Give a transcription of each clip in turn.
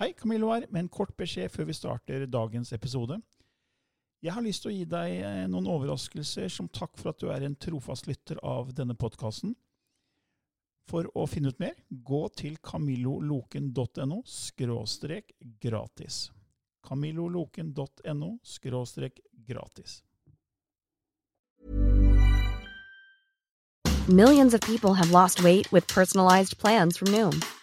Hei, Camillo her, med en kort beskjed før vi starter dagens episode. Jeg har lyst til å gi deg eh, noen overraskelser som takk for at du er en trofast lytter av denne podkasten. For å finne ut mer, gå til camilloloken.no skråstrek gratis. camilloloken.no skråstrek gratis. Millions of people have lost weight with personalized plans from Noom,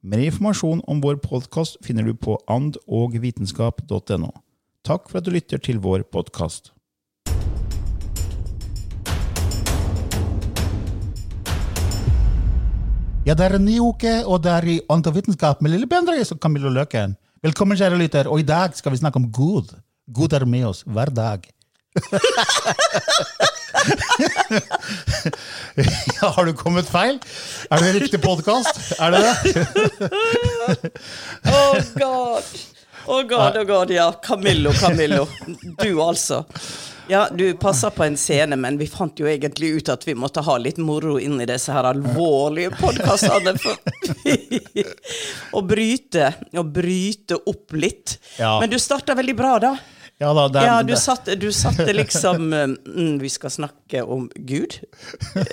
Mer informasjon om vår podkast finner du på andogvitenskap.no. Takk for at du lytter til vår podkast. Ja, det er en ny uke, og det er i Ånd og vitenskap med Lille Bendriss og Camillo Løken. Velkommen, kjære lytter, og i dag skal vi snakke om Gud. Gud er med oss hver dag. ja, har du kommet feil? Er det riktig podkast? Er det det? Oh god. Oh god, oh god, ja. Camillo, Camillo. Du, altså. Ja, du passer på en scene, men vi fant jo egentlig ut at vi måtte ha litt moro inn i disse her alvorlige podkastene. Å bryte, å bryte opp litt. Ja. Men du starta veldig bra, da. Ja, da, er- Ja, du satte, du satte liksom mm, Vi skal snakke om Gud?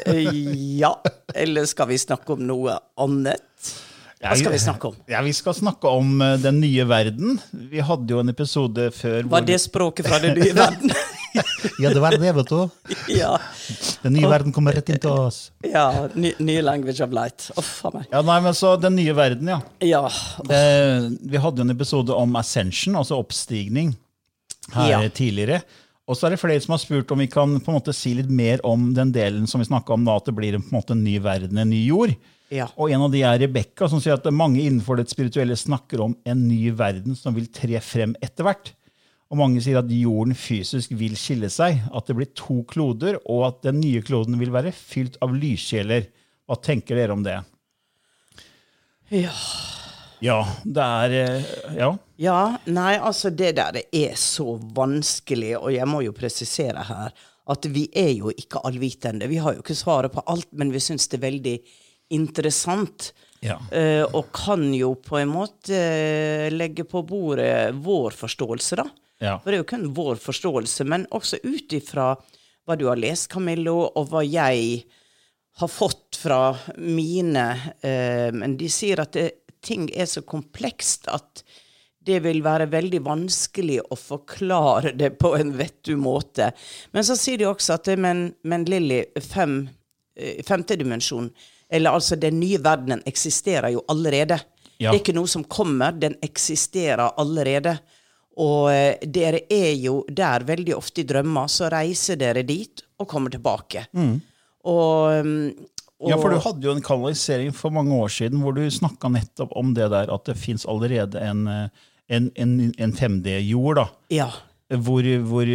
Eh, Ja. Eller skal vi snakke om noe annet? Hva skal vi snakke om? Ja, Vi skal snakke om eh, den nye verden. Vi hadde jo en episode før Var det språket fra den nye verden? Ja, det var det, vet du. ja. Den nye verden kommer rett inn til oss. ja. Ny, ny language of light. Uff a meg. Ja, nei, men så Den nye verden, ja. Ja. Eh, vi hadde jo en episode om ascension, altså oppstigning, her Ja. tidligere. Og så er det flere som har spurt om vi kan på en måte si litt mer om den delen som vi snakka om, da, at det blir en, på en måte en ny verden, en ny jord. Ja. Og en av de er Rebekka, som sier at mange innenfor det spirituelle snakker om en ny verden som vil tre frem etter hvert. Og mange sier at jorden fysisk vil skille seg, at det blir to kloder, og at den nye kloden vil være fylt av lyskjeler. Hva tenker dere om det? ja. Ja, det er eh, Ja. Ja, nei, altså det der det er så vanskelig, og jeg må jo presisere her at vi er jo ikke allvitende. Vi har jo ikke svaret på alt, men vi syns det er veldig interessant. Ja. eh, og kan jo på en måte eh, legge på bordet vår forståelse, da. Ja. For det er jo kun vår forståelse, men også ut ifra hva du har lest, Camillo, og hva jeg har fått fra mine Men de sier at det, ting er så komplekst at det vil være veldig vanskelig å forklare det på en vettug måte. Men så sier de også at det, men, men Lilly, fem, eh, femte dimensjon, eller altså den nye verdenen, eksisterer jo allerede. Ja. Det er ikke noe som kommer, den eksisterer allerede. Og eh, dere er jo der veldig ofte i drømmer, så reiser dere dit og kommer tilbake. Og, um, og Ja, for du hadde jo en kanalisering for mange år siden hvor du snakka nettopp om det der at det fins allerede en, eh, en, en, en 5D-jord, da. Ja. Hvor, hvor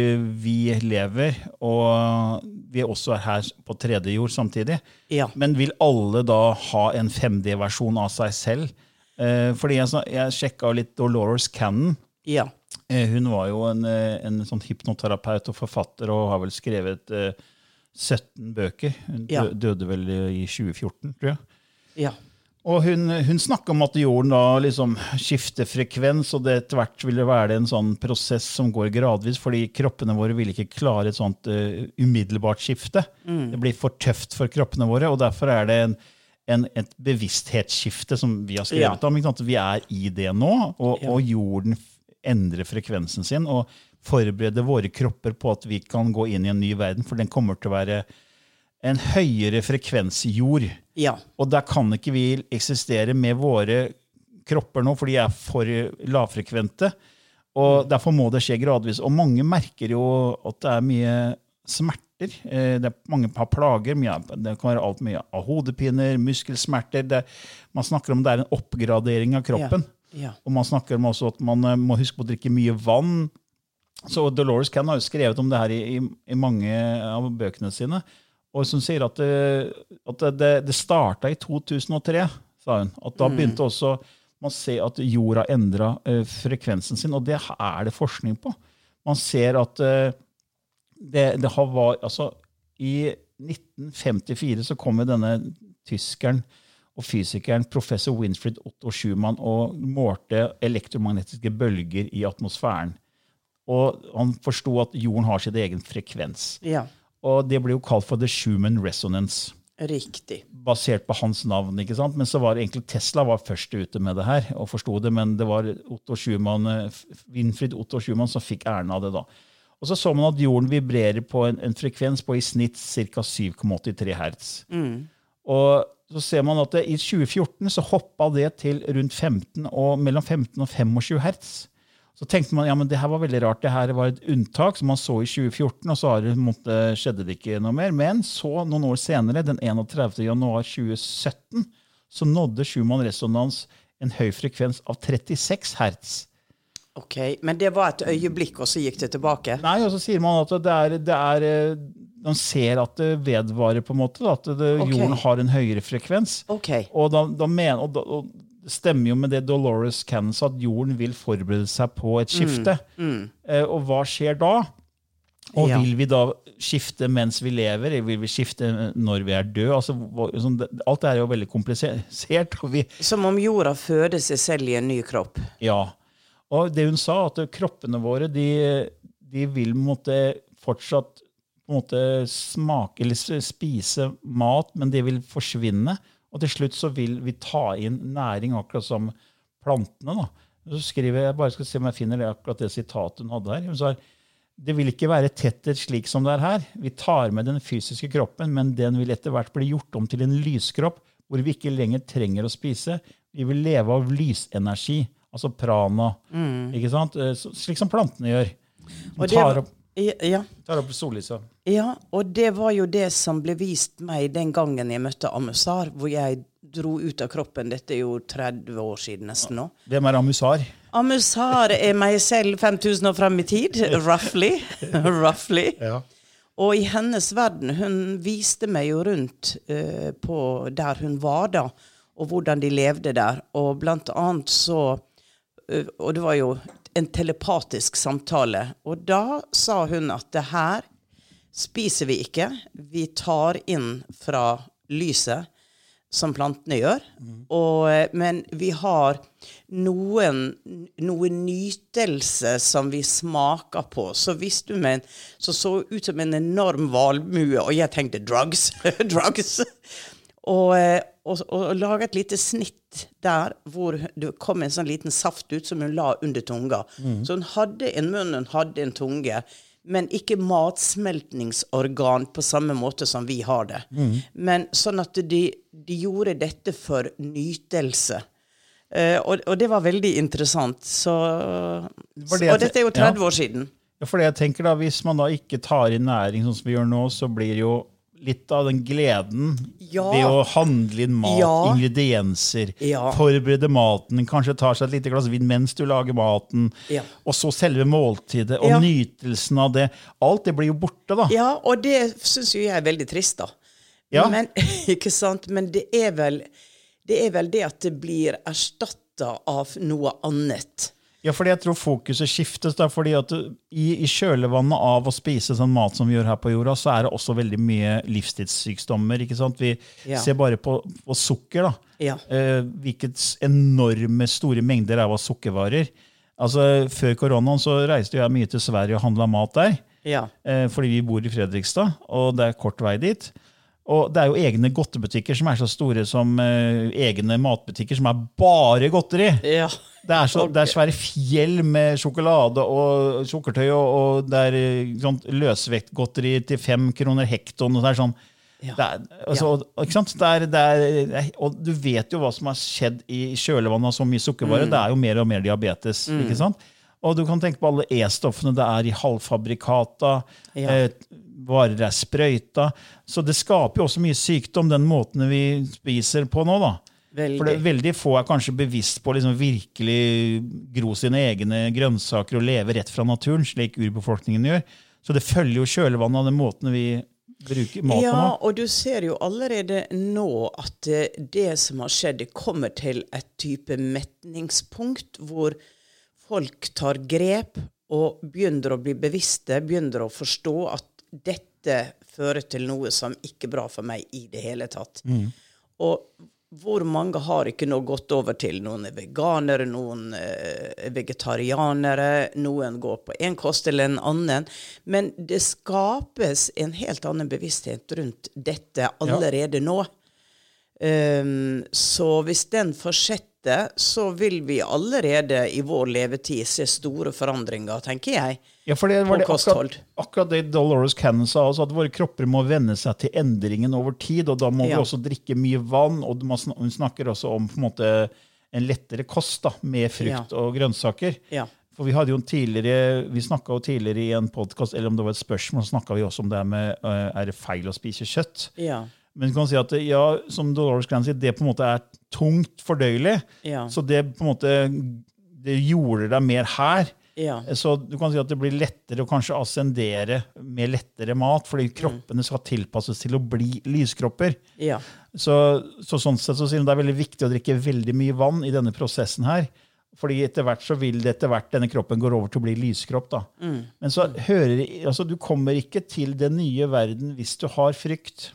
vi lever, og vi også er her på 3D-jord samtidig. Ja. Men vil alle da ha en 5D-versjon av seg selv? Eh, fordi jeg, jeg sjekka litt Dolores Cannon. Ja. Eh, Hun var jo en, eh, en sånn hypnoterapeut og forfatter og har vel skrevet eh, 17 bøker. Hun Ja. døde vel i 2014, tror jeg. Ja. Og hun, hun snakka om at jorden da liksom skifter frekvens, og det etter hvert vil det være en sånn prosess som går gradvis, fordi kroppene våre vil ikke klare et sånt uh, umiddelbart skifte. Det blir for tøft for kroppene våre, og derfor er det en, en, et bevissthetsskifte som vi har skrevet Ja. om. Vi er i det nå, og, og jorden endrer frekvensen sin. Og forberede våre kropper på at vi kan gå inn i en ny verden, for den kommer til å være en høyere frekvens jord. Ja. Og der kan ikke vi eksistere med våre kropper nå, for de er for lavfrekvente. Og derfor må det skje gradvis. Og mange merker jo at det er mye smerter. Eh, Det er mange har plager. Mye, det kan være alt mye av hodepiner, muskelsmerter. Det, man snakker om det er en oppgradering av kroppen. Ja. Og man snakker om også at man eh, må huske på å drikke mye vann. Så Dolores Cann har jo skrevet om det her i, i, i mange av bøkene sine. Og som sier at det, at det, det, starta i 2003, sa hun. At da begynte også man se at jorda endra uh, frekvensen sin, og det er det forskning på. Man ser at uh, det, det har var, altså, I 1954 så kom denne tyskeren og fysikeren professor Winfried Otto Schumann og målte elektromagnetiske bølger i atmosfæren. Og han forsto at jorden har sin egen frekvens. ja. Og det ble jo kalt for the Schumann resonance Riktig. basert på hans navn. ikke sant? Men så var egentlig Tesla var først ute med det her og forsto det, men det var Otto Schumann, eh, Winfried Otto Schumann som fikk æren av det. da. Og så så man at jorden vibrerer på en, en frekvens på i snitt ca. 7,83 hertz. Og så ser man at det, i 2014 så hoppa det til rundt 15 og mellom 15 og 25 hertz. Så tenkte man ja, men det her var veldig rart. Det her var et unntak som man så i 2014, og så har det, måtte, skjedde det ikke noe mer. Men så, noen år senere, den 31. januar 2017, så nådde Schumann resonans en høy frekvens av 36 hertz. Ok, Men det var et øyeblikk, og så gikk det tilbake? Nei, og så sier man at det er, det er eh, Man ser at det vedvarer, på en måte. Da, at det, okay. jorden har en høyere frekvens. Ok. Og, da, da men, og, da, og stemmer jo med det Dolores Cannon sa, at jorden vil forberede seg på et skifte. Eh, og hva skjer da? Og Ja. vil vi da skifte mens vi lever? Eller vil vi skifte når vi er døde? Altså, sånn, det- alt det er jo veldig komplisert. Som om jorda føder seg selv i en ny kropp? ja. Og det hun sa, at kroppene våre de, de vil måtte fortsatt måtte smake eller spise mat, men de vil forsvinne. Og til slutt så vil vi ta inn næring, akkurat som plantene. da. Så skriver Jeg bare skal se om jeg finner det akkurat det sitatet hun hadde her. Hun sa det vil ikke være tetter slik som det er her. Vi tar med den fysiske kroppen, men den vil etter hvert bli gjort om til en lyskropp, hvor vi ikke lenger trenger å spise. Vi vil leve av lysenergi, altså prana. ikke sant? Eh, så- Slik som plantene gjør. De Og det tar opp, Ja, tar opp sollyset. ja, og det var jo det som ble vist meg den gangen jeg møtte Amusar, hvor jeg dro ut av kroppen. Dette er jo 30 år siden nesten nå. Hvem er amusar? Amusar er meg selv 5000 år fram i tid, roughly. roughly. Og i hennes verden, hun viste meg jo rundt uh, på der hun var da, og hvordan de levde der. Og blant annet så uh, Og det var jo en telepatisk samtale. Og da sa hun at det her spiser vi ikke. Vi tar inn fra lyset, som plantene gjør. Og, eh, men vi har noen, noe nytelse som vi smaker på. Så hvis du med en, så så ut som en enorm valmue, og jeg tenkte drugs. drugs. Og, eh, og, og lage et lite snitt der hvor det kom en sånn liten saft ut som hun la under tunga. Så hun hadde en munn, hun hadde en tunge, men ikke matsmeltningsorgan på samme måte som vi har det. Men sånn at de, de gjorde dette for nytelse. Eh, og, og det var veldig interessant. Så, det jeg og dette er jo 30 ja. 30 år siden. Ja, for det jeg tenker da, Hvis man da ikke tar inn næring sånn som vi gjør nå, så blir jo litt av den gleden Ja. ved å handle inn mat, Ja. ingredienser, Ja. forberede maten, kanskje tar seg et lite glass vin mens du lager maten, og så selve måltidet og nytelsen av det. Alt det blir jo borte, da. Ja, og det syns jo jeg er veldig trist, da. Ja. Men, ikke sant? Men det er vel det er vel det at det blir erstatta av noe annet. Ja, fordi jeg tror fokuset skiftes. da, fordi at du- i, I kjølvannet av å spise sånn mat som vi gjør her på jorda, så er det også veldig mye livstidssykdommer. ikke sant? Vi Ja. ser bare på, på sukker. da. Ja. Eh, hvilket enorme store mengder av sukkervarer. Altså, Før koronaen så reiste jeg mye til Sverige og handla mat der. Ja. Eh, fordi vi bor i Fredrikstad, og det er kort vei dit. Og det er jo egne godtebutikker som er så store som uh, egne matbutikker som er bare godteri. Ja. Det er, så, det er svære fjell med sjokolade og sukkertøy, og, og det er sånn, løsvektgodteri til fem kroner hekton. og det er sånn, Ja. det er, altså, ikke sant? Det er, det er, og du vet jo hva som har skjedd i kjølvannet av så mye sukkervare. Det er jo mer og mer diabetes. ikke sant? Og du kan tenke på alle E-stoffene det er i halvfabrikata. Ja. Eh, varer er sprøyta. Så det skaper jo også mye sykdom, den måten vi spiser på nå. da. Veldig. For det, veldig få er kanskje bevisst på å liksom virkelig gro sine egne grønnsaker og leve rett fra naturen, slik urbefolkningen gjør. Så det følger jo kjølvannet av den måten vi bruker mat på Ja, og du ser jo allerede nå at eh, det som har skjedd, kommer til et type metningspunkt hvor folk tar grep og begynner å bli bevisste, begynner å forstå at dette fører til noe som ikke er bra for meg i det hele tatt. Og hvor mange har ikke nå gått over til noen er veganere, noen eh, er vegetarianere, noen går på en kost eller en annen. Men det skapes en helt annen bevissthet rundt dette allerede nå. Um, så hvis den fortsetter, så vil vi allerede i vår levetid se store forandringer, tenker jeg. Ja, for det var det akkurat, akkurat det Dolores Cannon sa, altså at våre kropper må venne seg til endringen over tid. og Da må Ja. vi også drikke mye vann, og hun snakker også om på en måte en lettere kost da, med frukt Ja. og grønnsaker. Ja. For Vi hadde jo en tidligere, vi snakka tidligere i en podkast, eller om det var et spørsmål, så snakka vi også om det her med øh, er det feil å spise kjøtt. Ja. Men du kan si at ja, som Dolores Grand sier, det på en måte er tungt fordøyelig. Ja. Så det på en måte det gjorde deg mer her. Ja. Så du kan si at det blir lettere å kanskje ascendere med lettere mat, fordi kroppene skal tilpasses til å bli lyskropper. Ja. Så, så sånn sett så sier hun det er veldig viktig å drikke veldig mye vann i denne prosessen her. Fordi etter hvert så vil det etter hvert denne kroppen går over til å bli lyskropp. da. Men så hører, altså du kommer ikke til den nye verden hvis du har frykt.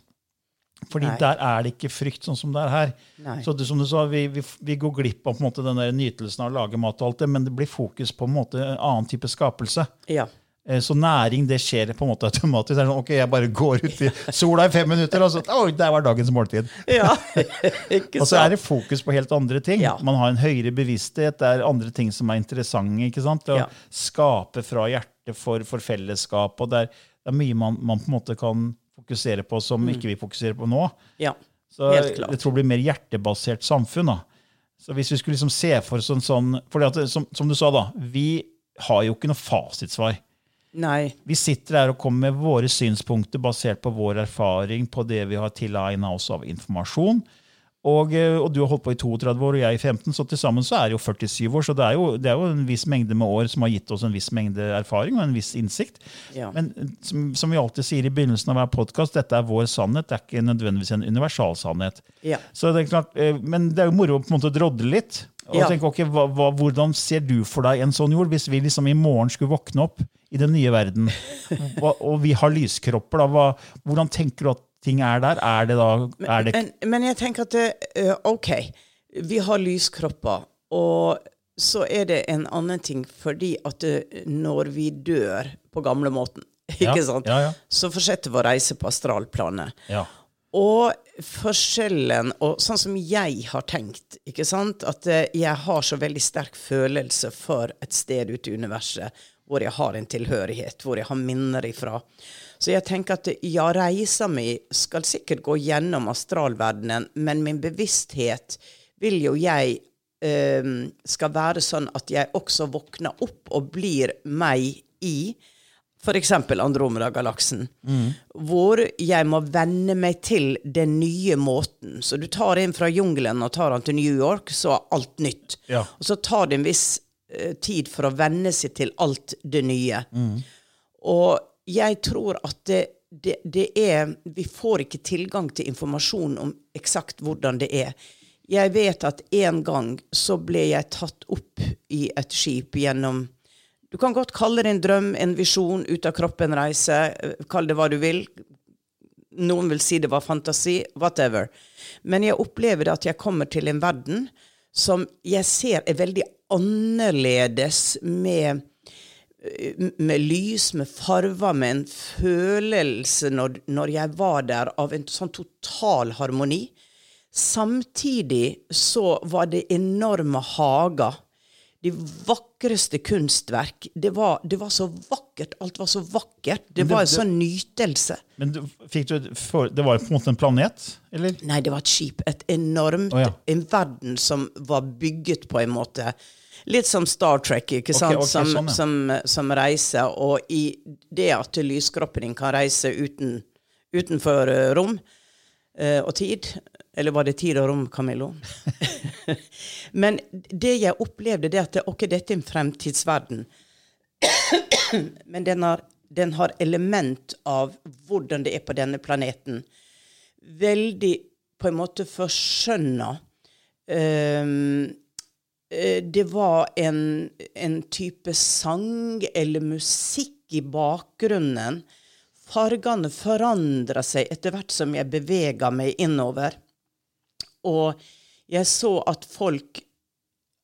Fordi Nei. der er det ikke frykt sånn som det er her. Nei. Så det, som du sa, vi, vi, vi går glipp av på en måte den der nytelsen av å lage mat, og alt det, men det blir fokus på en måte en annen type skapelse. Ja. Eh, Så næring det skjer på en måte automatisk. Det er sånn, ok, Jeg bare går ut i sola i fem minutter, og så oi, der var dagens måltid. ja. Og så er det fokus på helt andre ting. Ja. Man har en høyere bevissthet. Det er andre ting som er interessante. ikke sant? Det Å Ja. skape fra hjertet for, for fellesskap. og det er, det er mye man, man på en måte kan fokusere på som ikke vi fokuserer på nå. Ja. Så Mm. Helt klart. jeg tror det blir mer hjertebasert samfunn. da. Så hvis vi skulle liksom se for sånn fordi at, som, som du sa, da, vi har jo ikke noe fasitsvar. Nei. Vi sitter her og kommer med våre synspunkter basert på vår erfaring, på det vi har tilegna oss av informasjon. Og, eh, og du har holdt på i 32 år, og jeg i 15, så til sammen så er det jo 47 år. Så det er jo, det er jo en viss mengde med år som har gitt oss en viss mengde erfaring og en viss innsikt. Ja. Men eh, som, som vi alltid sier i begynnelsen av hver podkast, dette er vår sannhet. Det er ikke nødvendigvis en universal sannhet. Ja. Så det er klart, eh, Men det er jo moro å på en måte drodle litt. Og Ja. tenke, ok, hva, hva, Hvordan ser du for deg en sånn jord, hvis vi liksom i morgen skulle våkne opp i den nye verden, og, og vi har lyskropper? da, hva, Hvordan tenker du at ting er der? Er det da er det, Men, men jeg tenker at det, eh, OK, vi har lyskropper, og så er det en annen ting fordi at det, når vi dør på gamlemåten, Ja, sant, ja, ja. så fortsetter vi å reise på astralplanet. ja. Og forskjellen, og sånn som jeg har tenkt, ikke sant, at eh, jeg har så veldig sterk følelse for et sted ute i universet hvor jeg har en tilhørighet, hvor jeg har minner ifra. Så jeg tenker at ja, reisa mi skal sikkert gå gjennom astralverdenen, men min bevissthet vil jo jeg eh, skal være sånn at jeg også våkner opp og blir meg i f.eks. Andromeda-galaksen, hvor jeg må venne meg til den nye måten. Så du tar en fra jungelen og tar han til New York, så er alt nytt. Ja. Og så tar det en viss tid for å venne seg til alt det nye. Og jeg tror at det, det, det er Vi får ikke tilgang til informasjon om eksakt hvordan det er. Jeg vet at en gang så ble jeg tatt opp i et skip gjennom Du kan godt kalle det en drøm, en visjon, ut av kroppen-reise. eh, Kall det hva du vil. Noen vil si det var fantasi. Whatever. Men jeg opplever at jeg kommer til en verden som jeg ser er veldig annerledes med med lys, med farver, med en følelse når, når jeg var der, av en sånn total harmoni. Samtidig så var det enorme hager. De vakreste kunstverk. Det var, det var så vakkert. Alt var så vakkert. Det det- var en sånn nytelse. Men du, fikk du, for, det var på en måte en planet, eller? Nei, det var et skip. Et enormt oh, ja. En verden som var bygget på en måte. Litt som Star Trek, ikke sant? ok, som, sånn, ja. som, som reiser. Og i det at lyskroppen din kan reise uten, utenfor eh, rom eh, og tid Eller var det tid og rom, Camillo? Men det jeg opplevde, det at det, ok, dette er en fremtidsverden. Men den har, den har element av hvordan det er på denne planeten. Veldig på en måte forskjønna. Eh, det var en, en type sang eller musikk i bakgrunnen. Fargene forandra seg etter hvert som jeg bevega meg innover. Og jeg så at folk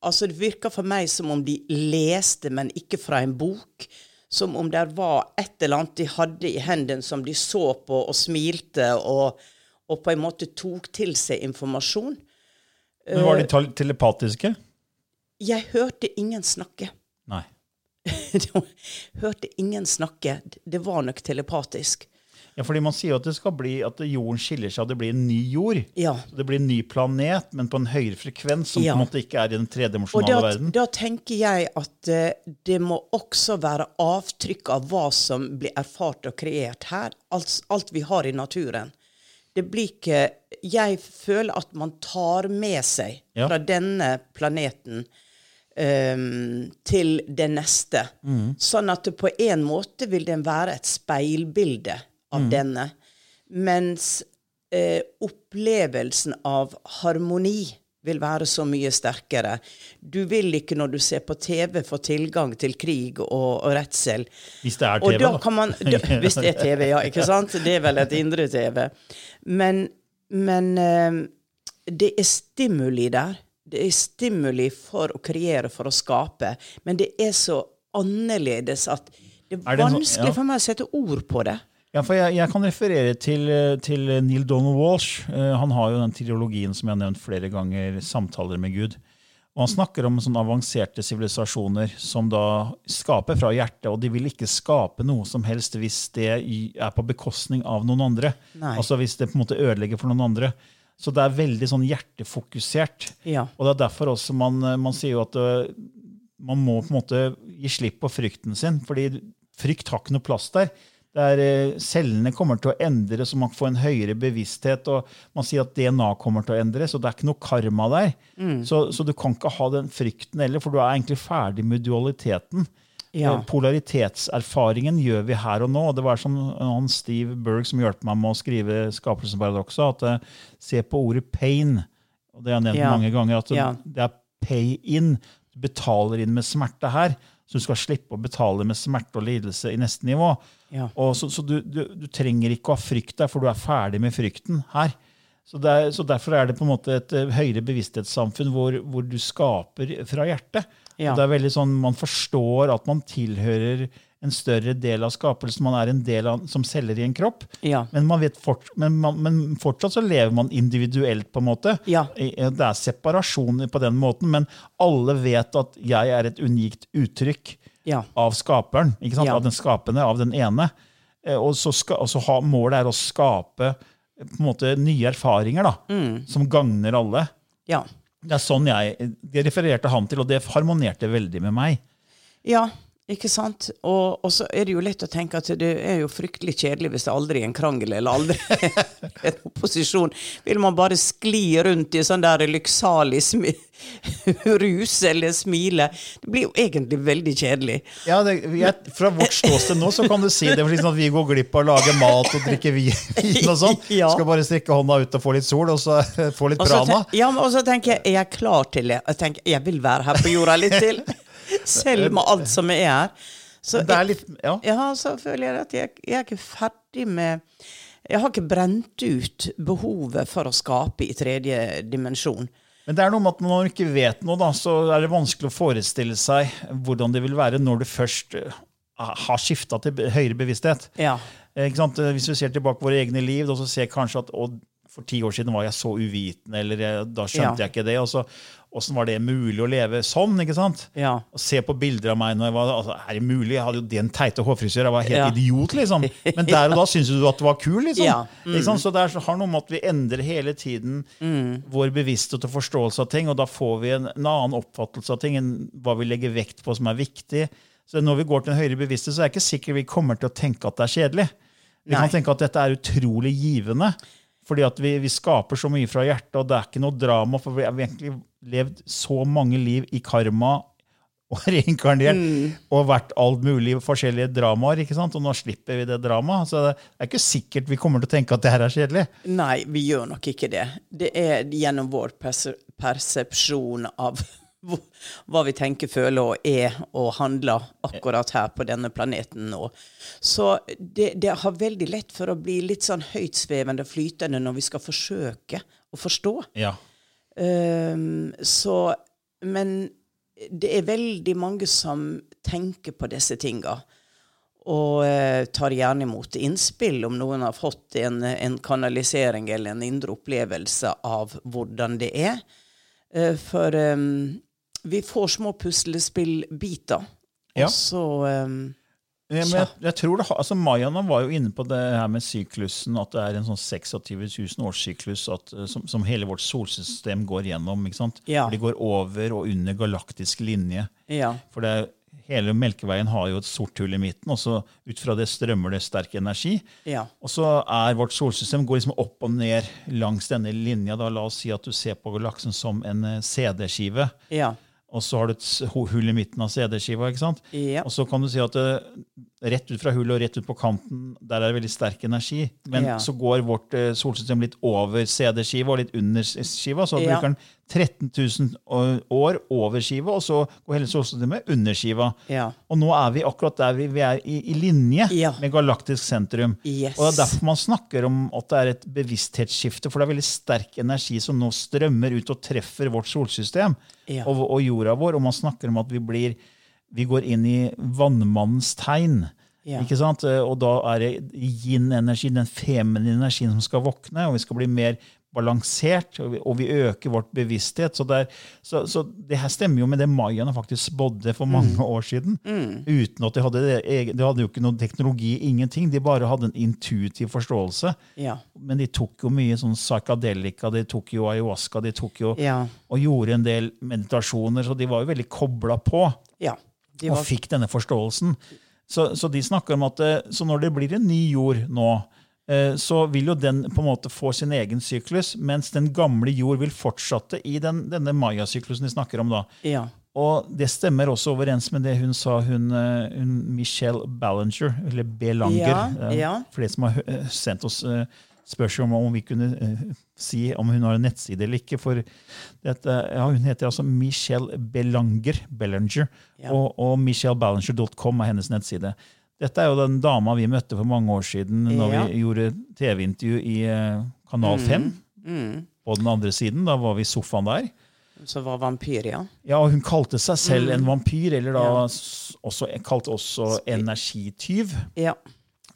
Altså, det virka for meg som om de leste, men ikke fra en bok. Som om det var et eller annet de hadde i hendene som de så på og smilte, og, og på en måte tok til seg informasjon. Men var de tal- telepatiske? Jeg hørte ingen snakke. Nei. hørte ingen snakke. Det var nok telepatisk. Ja, fordi man sier jo at det skal bli at jorden skiller seg, og det blir en ny jord. Ja. Det blir en ny planet, men på en høyere frekvens, som Ja. på en måte ikke er i den tredimensjonale verden. da tenker jeg at eh, det må også være avtrykk av hva som blir erfart og kreert her. Alt, alt vi har i naturen. Det blir ikke Jeg føler at man tar med seg Ja. fra denne planeten ehm, til det neste. Mm. Sånn at på en måte vil den være et speilbilde av Mm. denne. Mens uh, opplevelsen av harmoni vil være så mye sterkere. Du vil ikke når du ser på TV få tilgang til krig og, og redsel. Hvis det er TV, da da. kan man, da, hvis det er TV, ja. ikke sant? Det er vel et indre TV. Men, men eh, det er stimuli der. Det er stimuli for å kreere, for å skape. Men det er så annerledes at det Er er det sånn- vanskelig ja. for meg å sette ord på det. Ja, for jeg, jeg kan referere til, eh, til Neil Donald Walsh. Eh, han har jo den teologien som jeg har nevnt flere ganger, 'Samtaler med Gud'. Og Han snakker om sånne avanserte sivilisasjoner som da skaper fra hjertet, og de vil ikke skape noe som helst hvis det er på bekostning av noen andre. Nei. Altså hvis det på en måte ødelegger for noen andre. Så det er veldig sånn hjertefokusert. Ja. Og det er derfor også man, man sier jo at øh, man må på en måte gi slipp på frykten sin, fordi frykt har ikke noe plass der. Det er, øh, cellene kommer til å endres, så man får en høyere bevissthet. og Man sier at DNA kommer til å endres, så det er ikke noe karma der. Så, så du kan ikke ha den frykten heller, for du er egentlig ferdig med dualiteten. Ja. Eh, Polaritetserfaringen gjør vi her og nå. Det var som han Steve Berg som hjalp meg med å skrive Skapelsesparadokset, at eh, se på ordet pain. Og det har jeg nevnt Ja. mange ganger. at Ja. Det er pay in. Du betaler inn med smerte her, så du skal slippe å betale med smerte og lidelse i neste nivå. Så så du, du, du trenger ikke å ha frykt der, for du er ferdig med frykten her. Så, er, så Derfor er det på en måte et eh, høyere bevissthetssamfunn hvor, hvor du skaper fra hjertet. Ja. Det er veldig sånn, Man forstår at man tilhører en større del av skapelsen. Man er en del av, som celler i en kropp. Ja. Men, man vet fort, men, man, men fortsatt så lever man individuelt, på en måte. Ja. Det er separasjon på den måten, men alle vet at jeg er et unikt uttrykk Ja. av skaperen. Av den skapende, av den ene. Eh, Og så, ska, og så ha, målet er å skape eh, måte nye erfaringer da, Mm. som gagner alle. Ja. Det er sånn jeg, Det refererte han til, og det harmonerte veldig med meg. Ja, ikke sant? Og, og så er det jo lett å tenke at det er jo fryktelig kjedelig hvis det aldri er en krangel eller aldri er en opposisjon. Vil man bare skli rundt i sånn der lykksalig rus eller smile? Det blir jo egentlig veldig kjedelig. Ja, det, jeg, Fra vårt ståsted nå så kan du si det, for liksom at vi går glipp av å lage mat og drikke vin og sånn. Ja. Skal bare strekke hånda ut og få litt sol, og så få litt prana. ja, og så tenker jeg, er jeg klar til det? Jeg tenker, jeg vil være her på jorda litt til. Selv med alt som er her. Så er litt, ja. Ja, så føler jeg at jeg, jeg er ikke ferdig med Jeg har ikke brent ut behovet for å skape i tredje dimensjon. Men det er noe med at når man ikke vet noe, da, så er det vanskelig å forestille seg hvordan det vil være når du først eh, har skifta til høyere bevissthet. Ja. Eh? Eh, Hvis vi ser tilbake på våre egne liv, da så ser jeg kanskje at for ti år siden var jeg så uvitende, eller jeg, da skjønte Ja. jeg ikke det. og så Åssen var det mulig å leve sånn? ikke sant? Ja. Og Se på bilder av meg når jeg var altså, Er det mulig? Jeg hadde jo den teite hårfrisyr. Jeg var helt Ja. idiot, liksom. Men der og da syns du at du var kul, liksom. Ja. Ikke sant? Så det så har noe med at vi endrer hele tiden Mm. vår bevissthet og forståelse av ting, og da får vi en, en annen oppfattelse av ting enn hva vi legger vekt på som er viktig. Så når vi går til en høyere bevissthet, så er det ikke sikkert vi kommer til å tenke at det er kjedelig. Vi Nei. kan tenke at dette er utrolig givende. Fordi at vi, vi skaper så mye fra hjertet, og det er ikke noe drama. For vi har egentlig levd så mange liv i karma og reinkarnert og vært alt mulig forskjellige dramaer. ikke sant? Og nå slipper vi det dramaet. Så det er ikke sikkert vi kommer til å tenke at det her er kjedelig. Nei, vi gjør nok ikke det. Det er gjennom vår perse persepsjon av hva vi tenker, føler og er og handler akkurat her på denne planeten nå. Så det, det har veldig lett for å bli litt sånn høytsvevende, flytende, når vi skal forsøke å forstå. Ja. Um, så Men det er veldig mange som tenker på disse tinga. Og eh, tar gjerne imot innspill om noen har fått en, en kanalisering eller en indre opplevelse av hvordan det er. Eh, for ehm, vi får små puslespillbiter. Ja. Og så um, Ja, jeg, jeg tror det, altså Mayaene var jo inne på det her med syklusen, at det er en sånn 26 000 årssyklus at, eh, som, som hele vårt solsystem går gjennom. ikke sant? Ja. For De går over og under galaktisk linje. Ja. For det, hele Melkeveien har jo et sort hull i midten, og så ut fra det strømmer det sterk energi. Ja. Og så er vårt solsystem går liksom opp og ned langs denne linja. Da, la oss si at du ser på galaksen som en eh, CD-skive. Ja. Og så har du et hull i midten av CD-skiva. ikke sant? Ja. Og så kan du si at eh, rett ut fra hullet og rett ut på kanten, der er det veldig sterk energi. Men Ja. så går vårt eh, solsystem litt over CD-skiva og litt under skiva. Så Ja. bruker den 13 000 år over skiva, og så går hele solsystemet under skiva. Ja. Og nå er vi akkurat der vi, vi er i, i linje med galaktisk sentrum. Yes. Og det er derfor man snakker om at det er et bevissthetsskifte, for det er veldig sterk energi som nå strømmer ut og treffer vårt solsystem og, og jorda vår. Og man snakker om at vi, blir, vi går inn i vannmannens tegn. Ja. Ikke sant? Eh, Og da er det yin-energi, den feminine energien, som skal våkne, og vi skal bli mer balansert, og vi, og vi øker vårt bevissthet. Så det, er, så, så det her stemmer jo med det mayaene faktisk spådde for mange år siden. Uten at de hadde, de hadde jo ikke noe teknologi, ingenting. De bare hadde en intuitiv forståelse. Ja. Men de tok jo mye sånn psykadelika, de tok jo ayahuasca, de tok jo Ja. og gjorde en del meditasjoner, så de var jo veldig kobla på ja. De og fikk denne forståelsen. Så, så de snakker om at eh, så når det blir en ny jord nå, eh, så vil jo den på en måte få sin egen syklus, mens den gamle jord vil fortsette i den, denne maya-syklusen de snakker om. da. Ja. Og det stemmer også overens med det hun sa, hun, eh, hun Michelle Ballinger, eller Belanger. Ja, ja. For de som har sendt oss spørsmål om om vi kunne uh, si om hun har en nettside eller ikke. For dette, ja, hun heter altså Michelle Belanger, Bellinger, Ja. og, og michelleballinger.com er hennes nettside. Dette er jo den dama vi møtte for mange år siden når Ja. vi gjorde TV-intervju i uh, Kanal 5. På den andre siden, da var vi i sofaen der. Som var vampyr, ja. Ja, og Hun kalte seg selv en vampyr, eller da Mm. Ja. også, kalte også energityv. Ja.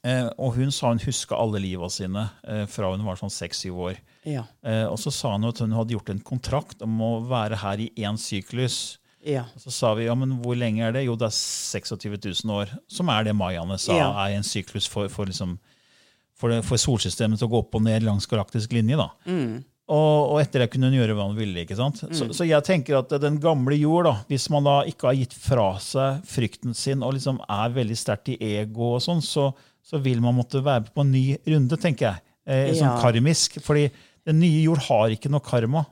Eh, og hun sa hun huska alle liva sine eh, fra hun var sånn seks-syv år. Ja. Eh, og så sa hun at hun hadde gjort en kontrakt om å være her i én syklus. Ja. Og så sa vi ja, men hvor lenge er det? Jo, det er 26 000 år. Som er det mayaene sa Ja. er en syklus for, for, liksom, for, det- for solsystemet til å gå opp og ned langs galaktisk linje. da. Mm. Og, og etter det kunne hun gjøre hva hun ville. ikke sant? Så, så jeg tenker at den gamle jord, da, hvis man da ikke har gitt fra seg frykten sin og liksom er veldig sterkt i ego, og sånn, så, så vil man måtte være på en ny runde, tenker jeg. Eh, sånn Ja. karmisk. fordi den nye jord har ikke noe karma.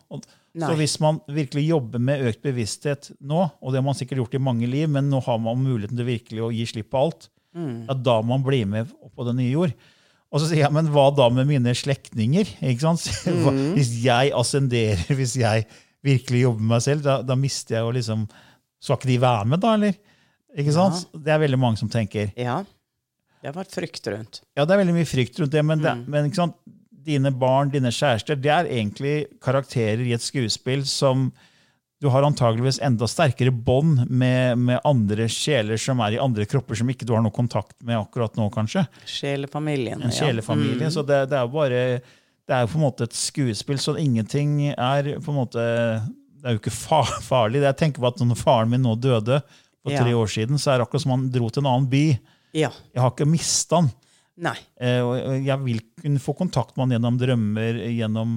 Så hvis man virkelig jobber med økt bevissthet nå, og det har man sikkert gjort i mange liv, men nå har man muligheten til virkelig å gi slipp på alt, ja, da må man bli med på den nye jord. Og så sier jeg, men hva da med mine slektninger? Sant? Hvis jeg ascenderer, hvis jeg virkelig jobber med meg selv, da, da mister jeg jo liksom Skal ikke de være med, da, eller? Ikke sant? Det er veldig mange som tenker. ja. Det har vært frykt rundt. Ja, det er veldig mye frykt rundt det, men, det, men ikke sant? dine barn, dine kjærester, det er egentlig karakterer i et skuespill som du har antageligvis enda sterkere bånd med, med andre sjeler som er i andre kropper som ikke du har noe kontakt med akkurat nå, kanskje. Sjelefamilien. En sjelefamilie. Så det, det er jo bare det er jo på en måte et skuespill, så ingenting er på en måte Det er jo ikke fa- farlig. Jeg tenker på at når faren min nå døde for Ja. tre år siden, så er det akkurat som han dro til en annen by. Ja. Jeg har ikke mista han. Nei. Eh, og og jeg vil kunne få kontakt med han gjennom drømmer, gjennom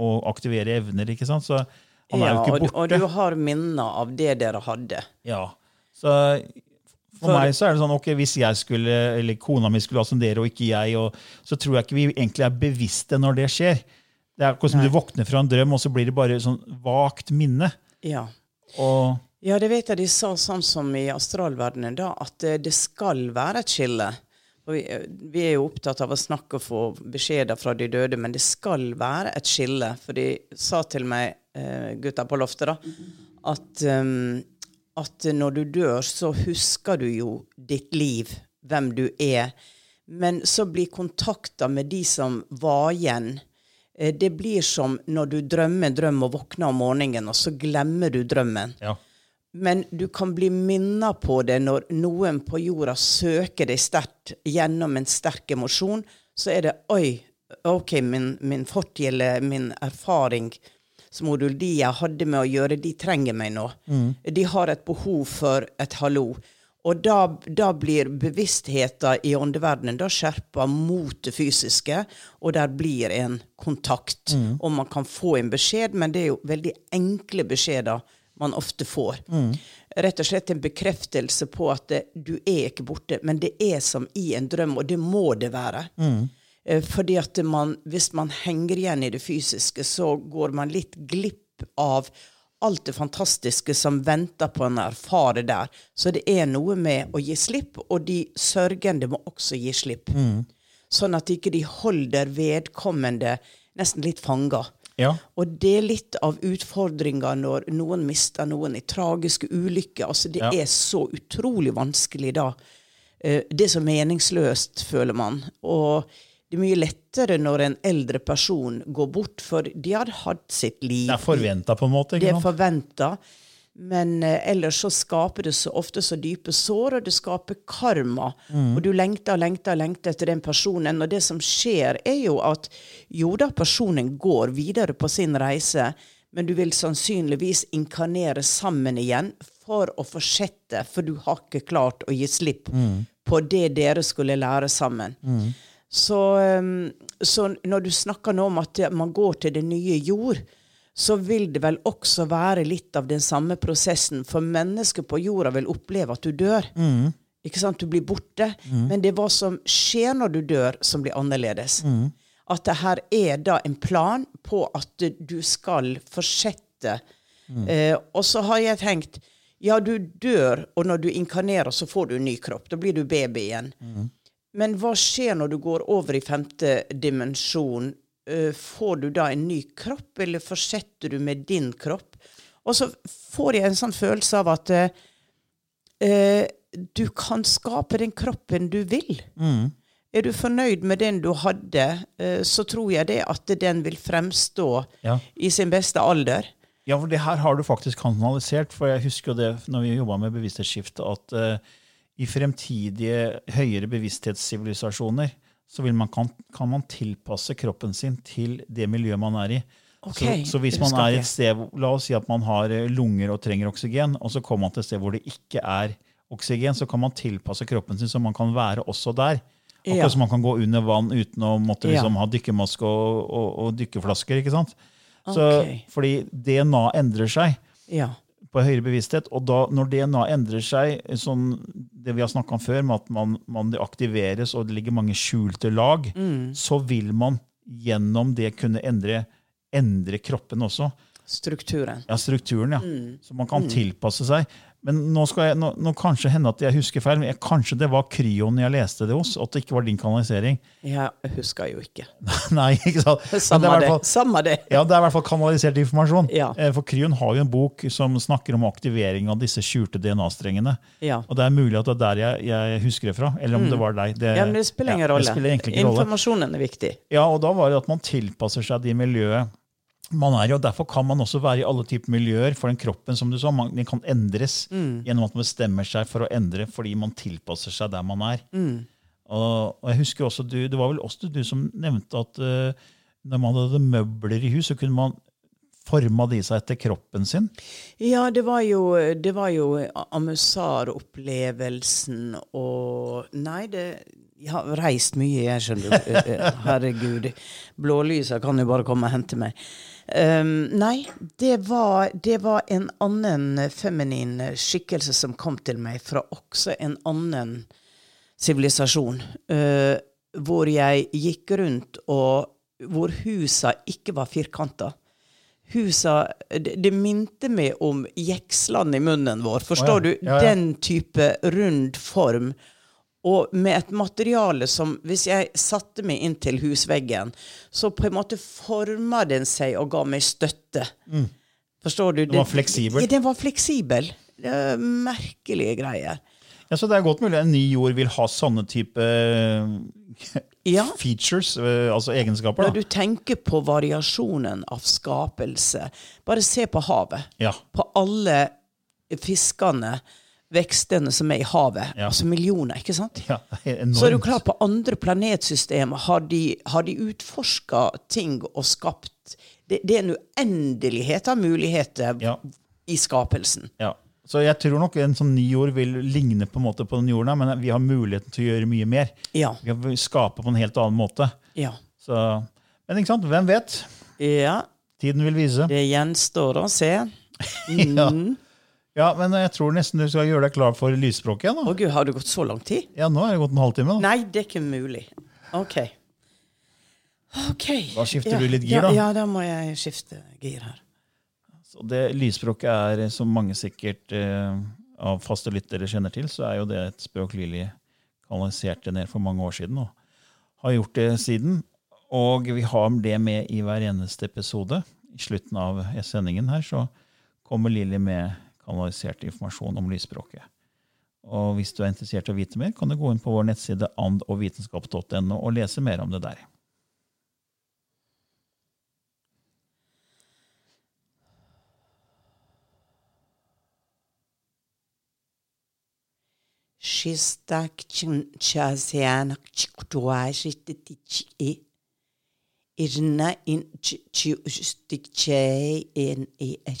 å aktivere evner. ikke sant? Så han er jo ikke og, borte. og du har minner av det dere hadde. Ja. Så for, For- meg så er det sånn, ok, hvis jeg skulle, eller kona mi skulle ascendere, og ikke jeg, og, så tror jeg ikke vi egentlig er bevisste når det skjer. Det er akkurat som du våkner fra en drøm, og så blir det bare sånn vagt minne. Ja. Og Ja, det vet jeg de sa sånn som i astralverdenen, da, at eh, det skal være et skille. Vi, eh, vi er jo opptatt av å snakke og få beskjeder fra de døde, men det skal være et skille. For de sa til meg, eh, gutta på loftet, da, at, um, at når du dør, så husker du jo ditt liv, hvem du er. Men så blir kontakta med de som var igjen, eh, det blir som når du drømmer en drøm og våkner om morgenen, og så glemmer du drømmen. ja. Men du kan bli minnet på det når noen på jorda søker deg sterkt gjennom en sterk emosjon. Så er det Oi, OK, min, min fortid eller min erfaring som de jeg hadde med å gjøre, de trenger meg nå. De har et behov for et hallo. Og da, da blir bevisstheten i åndeverdenen da skjerpa mot det fysiske, og der blir en kontakt. Og man kan få en beskjed, men det er jo veldig enkle beskjeder man ofte får. Rett og slett en bekreftelse på at det, du er ikke borte, men det er som i en drøm, og det må det være. Mm. Fordi at man, hvis man henger igjen i det fysiske, så går man litt glipp av alt det fantastiske som venter på en erfare der. Så det er noe med å gi slipp, og de sørgende må også gi slipp. Sånn at ikke de holder vedkommende nesten litt fanga. Ja. Og det er litt av utfordringa når noen mister noen i tragiske ulykker. Altså, det Ja. er så utrolig vanskelig da. Eh, Det er så meningsløst, føler man. Og det er mye lettere når en eldre person går bort, for de har hatt sitt liv. Det er forventa, på en måte. Det er forventa. Men eh, ellers så skaper det så ofte så dype sår, og det skaper karma. Og du lengter og lengter og lengter etter den personen. Og det som skjer, er jo at jo da, personen går videre på sin reise, men du vil sannsynligvis inkarnere sammen igjen for å fortsette, for du har ikke klart å gi slipp på det dere skulle lære sammen. Så, um, så når du snakker nå om at man går til det nye jord, så vil det vel også være litt av den samme prosessen. For mennesker på jorda vil oppleve at du dør. Ikke sant? Du blir borte. Men det er hva som skjer når du dør, som blir annerledes. At det her er da en plan på at du skal fortsette. Eh, og så har jeg tenkt ja, du dør, og når du inkarnerer, så får du en ny kropp. Da blir du baby igjen. Men hva skjer når du går over i femte dimensjon? Eh, får du da en ny kropp, eller fortsetter du med din kropp? Og så får jeg en sånn følelse av at eh, eh, du kan skape den kroppen du vil. Er du fornøyd med den du hadde, eh, så tror jeg det at den vil fremstå Ja. i sin beste alder. Ja, for det her har du faktisk kanalisert. For jeg husker jo det når vi jobba med bevissthetsskifte, at eh, i fremtidige høyere bevissthetssivilisasjoner så vil man, kan, kan man tilpasse kroppen sin til det miljøet man er i. Okay, så, så hvis man er et sted, La oss si at man har eh, lunger og trenger oksygen, og så kommer man til et sted hvor det ikke er oksygen, så kan man tilpasse kroppen sin så man kan være også der. Akkurat Ja. som man kan gå under vann uten å måtte Ja. liksom ha dykkermaske og, og, og dykkeflasker. ikke sant? Så, Ok. Fordi DNA endrer seg Ja. På høyere bevissthet. Og da, når DNA endrer seg, sånn det vi har snakka om før, med at man, man det aktiveres og det ligger mange skjulte lag, så vil man gjennom det kunne endre, endre kroppen også. Strukturen. Ja, strukturen, ja. Mm. Så man kan tilpasse seg. Men nå skal jeg, nå, nå kanskje hende at jeg husker feil, men jeg, kanskje det var Kryon jeg leste det hos, at det ikke var din kanalisering. Jeg husker jo ikke. Nei, ikke sant? Samme det det. fall- Samme det. Ja, det er i hvert fall kanalisert informasjon. Ja. Eh, For Kryon har jo en bok som snakker om aktivering av disse skjulte DNA-strengene. Ja. Og det er mulig at det er der jeg, jeg husker det fra. Eller om det var deg. Det, Mm. ja, men det spiller ingen ja, rolle. Det spiller rolle. Informasjonen er viktig. Ja, og da var det at man tilpasser seg de miljøet man er jo, Derfor kan man også være i alle typer miljøer, for den kroppen som du sa, man, den kan endres gjennom at man bestemmer seg for å endre fordi man tilpasser seg der man er. Og, og jeg husker også, du, Det var vel også du som nevnte at uh, når man hadde møbler i hus, så kunne man forma de seg etter kroppen sin. Ja, det var jo, det var jo Amusar-opplevelsen og Nei, det Jeg har reist mye, jeg, skjønner du. Eh, eh, Herregud. Blålysa kan jo bare komme og hente meg. Um, nei, det var, det var en annen feminin skikkelse som kom til meg fra også en annen sivilisasjon. Uh, hvor jeg gikk rundt og Hvor husa ikke var firkanta. Husa det, det minte meg om jekslene i munnen vår. Forstår oh, ja. du? Ja, ja. Den type rund form. Og med et materiale som Hvis jeg satte meg inn til husveggen, så på en måte forma den seg og ga meg støtte. Forstår du? Den var fleksibel. Ja, den var fleksibel. Det er merkelige greier. Ja, så Det er godt mulig en ny jord vil ha sånne type eh, Ja. features, eh, altså egenskaper. Når da. du tenker på variasjonen av skapelse, bare se på havet. Ja. På alle fiskene, vekstene som er i havet. Ja. Altså millioner, ikke sant? Ja, enormt. Så er det jo klart, på andre planetsystemer har de, har de utforska ting og skapt det, det er en uendelighet av muligheter Ja. i skapelsen. Ja. Så jeg tror nok en sånn ny jord vil ligne på en måte på den jorden, men vi har muligheten til å gjøre mye mer. Ja. Vi kan skape på en helt annen måte. Ja. Så, men ikke sant, hvem vet? ja. Tiden vil vise. Det gjenstår å se. Ja. Ja, men jeg tror nesten du skal gjøre deg klar for lysspråket igjen. Å gud, har det gått så lang tid? Ja, nå har det gått en halvtime. da. Nei, det er ikke mulig. OK. Ok. Da skifter ja, du litt gir, da. Ja, da må jeg skifte gir her. Så det lysspråket er, som mange sikkert eh, av faste lyttere kjenner til, så er jo det et spøk Lilly kanaliserte ned for mange år siden, og har gjort det siden. Og vi har det med i hver eneste episode. I slutten av sendingen her så kommer Lilly med kanalisert informasjon om lysspråket. Og hvis du er interessert i å vite mer, kan du gå inn på vår nettside andogvitenskap.no og lese mer om det der. Shistak chasianak chiktuashititichi e. Irna in chustik chay in e i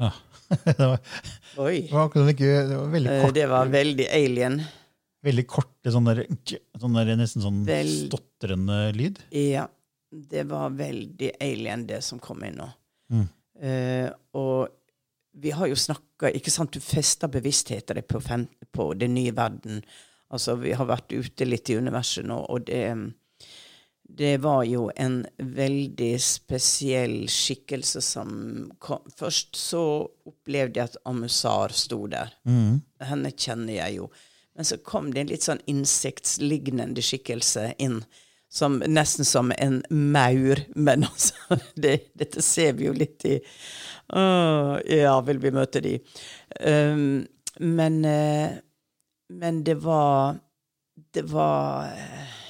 Ja. det, var, Oi. det, var, ikke- det var veldig Eh, kort. Det var veldig alien. Veldig korte, sånn der, sånn der nesten sånn Vel- stotrende lyd. Ja, det var veldig alien, det som kom inn nå. Mm. Uh, og vi har jo snakka Ikke sant, du fester bevisstheten din på, på den nye verden. Altså, vi har vært ute litt i universet nå, og det det var jo en veldig spesiell skikkelse som kom. Først så opplevde jeg at Amusar sto der. Henne kjenner jeg jo. Men så kom det en litt sånn insektlignende skikkelse inn. Som, nesten som en maur. Men altså, det, dette ser vi jo litt i Åh, Ja, vil vi møte de? Um, men uh, Men det var Det var eh,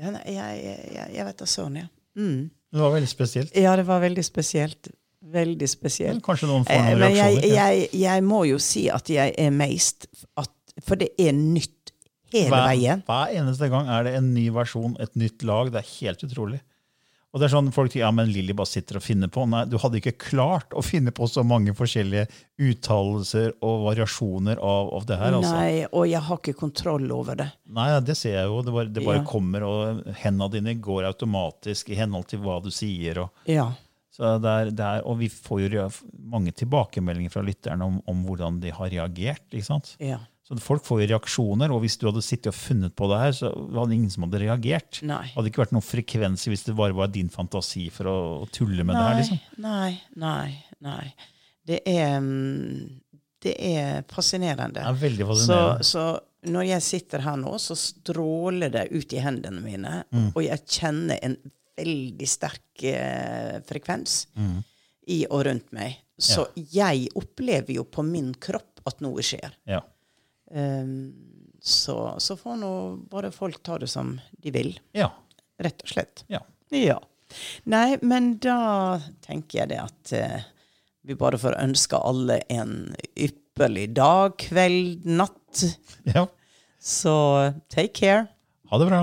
ja, nei, jeg, jeg, jeg vet da søren, ja. Mm. Det var veldig spesielt. Ja, det var veldig spesielt. Veldig spesielt. Kanskje noen får Eh, noen Men jeg, reaksjoner. jeg, jeg må jo si at jeg er meist at, For det er nytt hele hver, veien. hver eneste gang er det en ny versjon, et nytt lag. Det er helt utrolig. Og det er sånn folk sier ja, men Lilly bare sitter og finner på. Nei, du hadde ikke klart å finne på så mange forskjellige uttalelser og variasjoner av, av det her. altså. Nei, og jeg har ikke kontroll over det. Nei, det ser jeg jo. Det bare, det bare Ja. kommer, og hendene dine går automatisk i henhold til hva du sier. og Ja. Så det er, det er, og vi får jo mange tilbakemeldinger fra lytterne om, om hvordan de har reagert. ikke sant? ja. Så Folk får jo reaksjoner, og hvis du hadde sittet og funnet på det her, så var det ingen som hadde reagert. Nei. Det hadde ikke vært noen frekvens hvis det bare var din fantasi for å, å tulle med det her. liksom. Nei, nei, nei. Det er, mm, det er fascinerende. Det er veldig fascinerende. så når jeg sitter her nå, så stråler det ut i hendene mine, Mm. og jeg kjenner en veldig sterk eh, frekvens Mm. i og rundt meg. Så jeg opplever jo på min kropp at noe skjer. Ja. Um, så, så får nå bare folk ta det som de vil, ja. rett og slett. ja. Ja. Nei, men da tenker jeg det at uh, vi bare får ønske alle en ypperlig dag, kveld, natt. ja. Så take care. Ha det bra.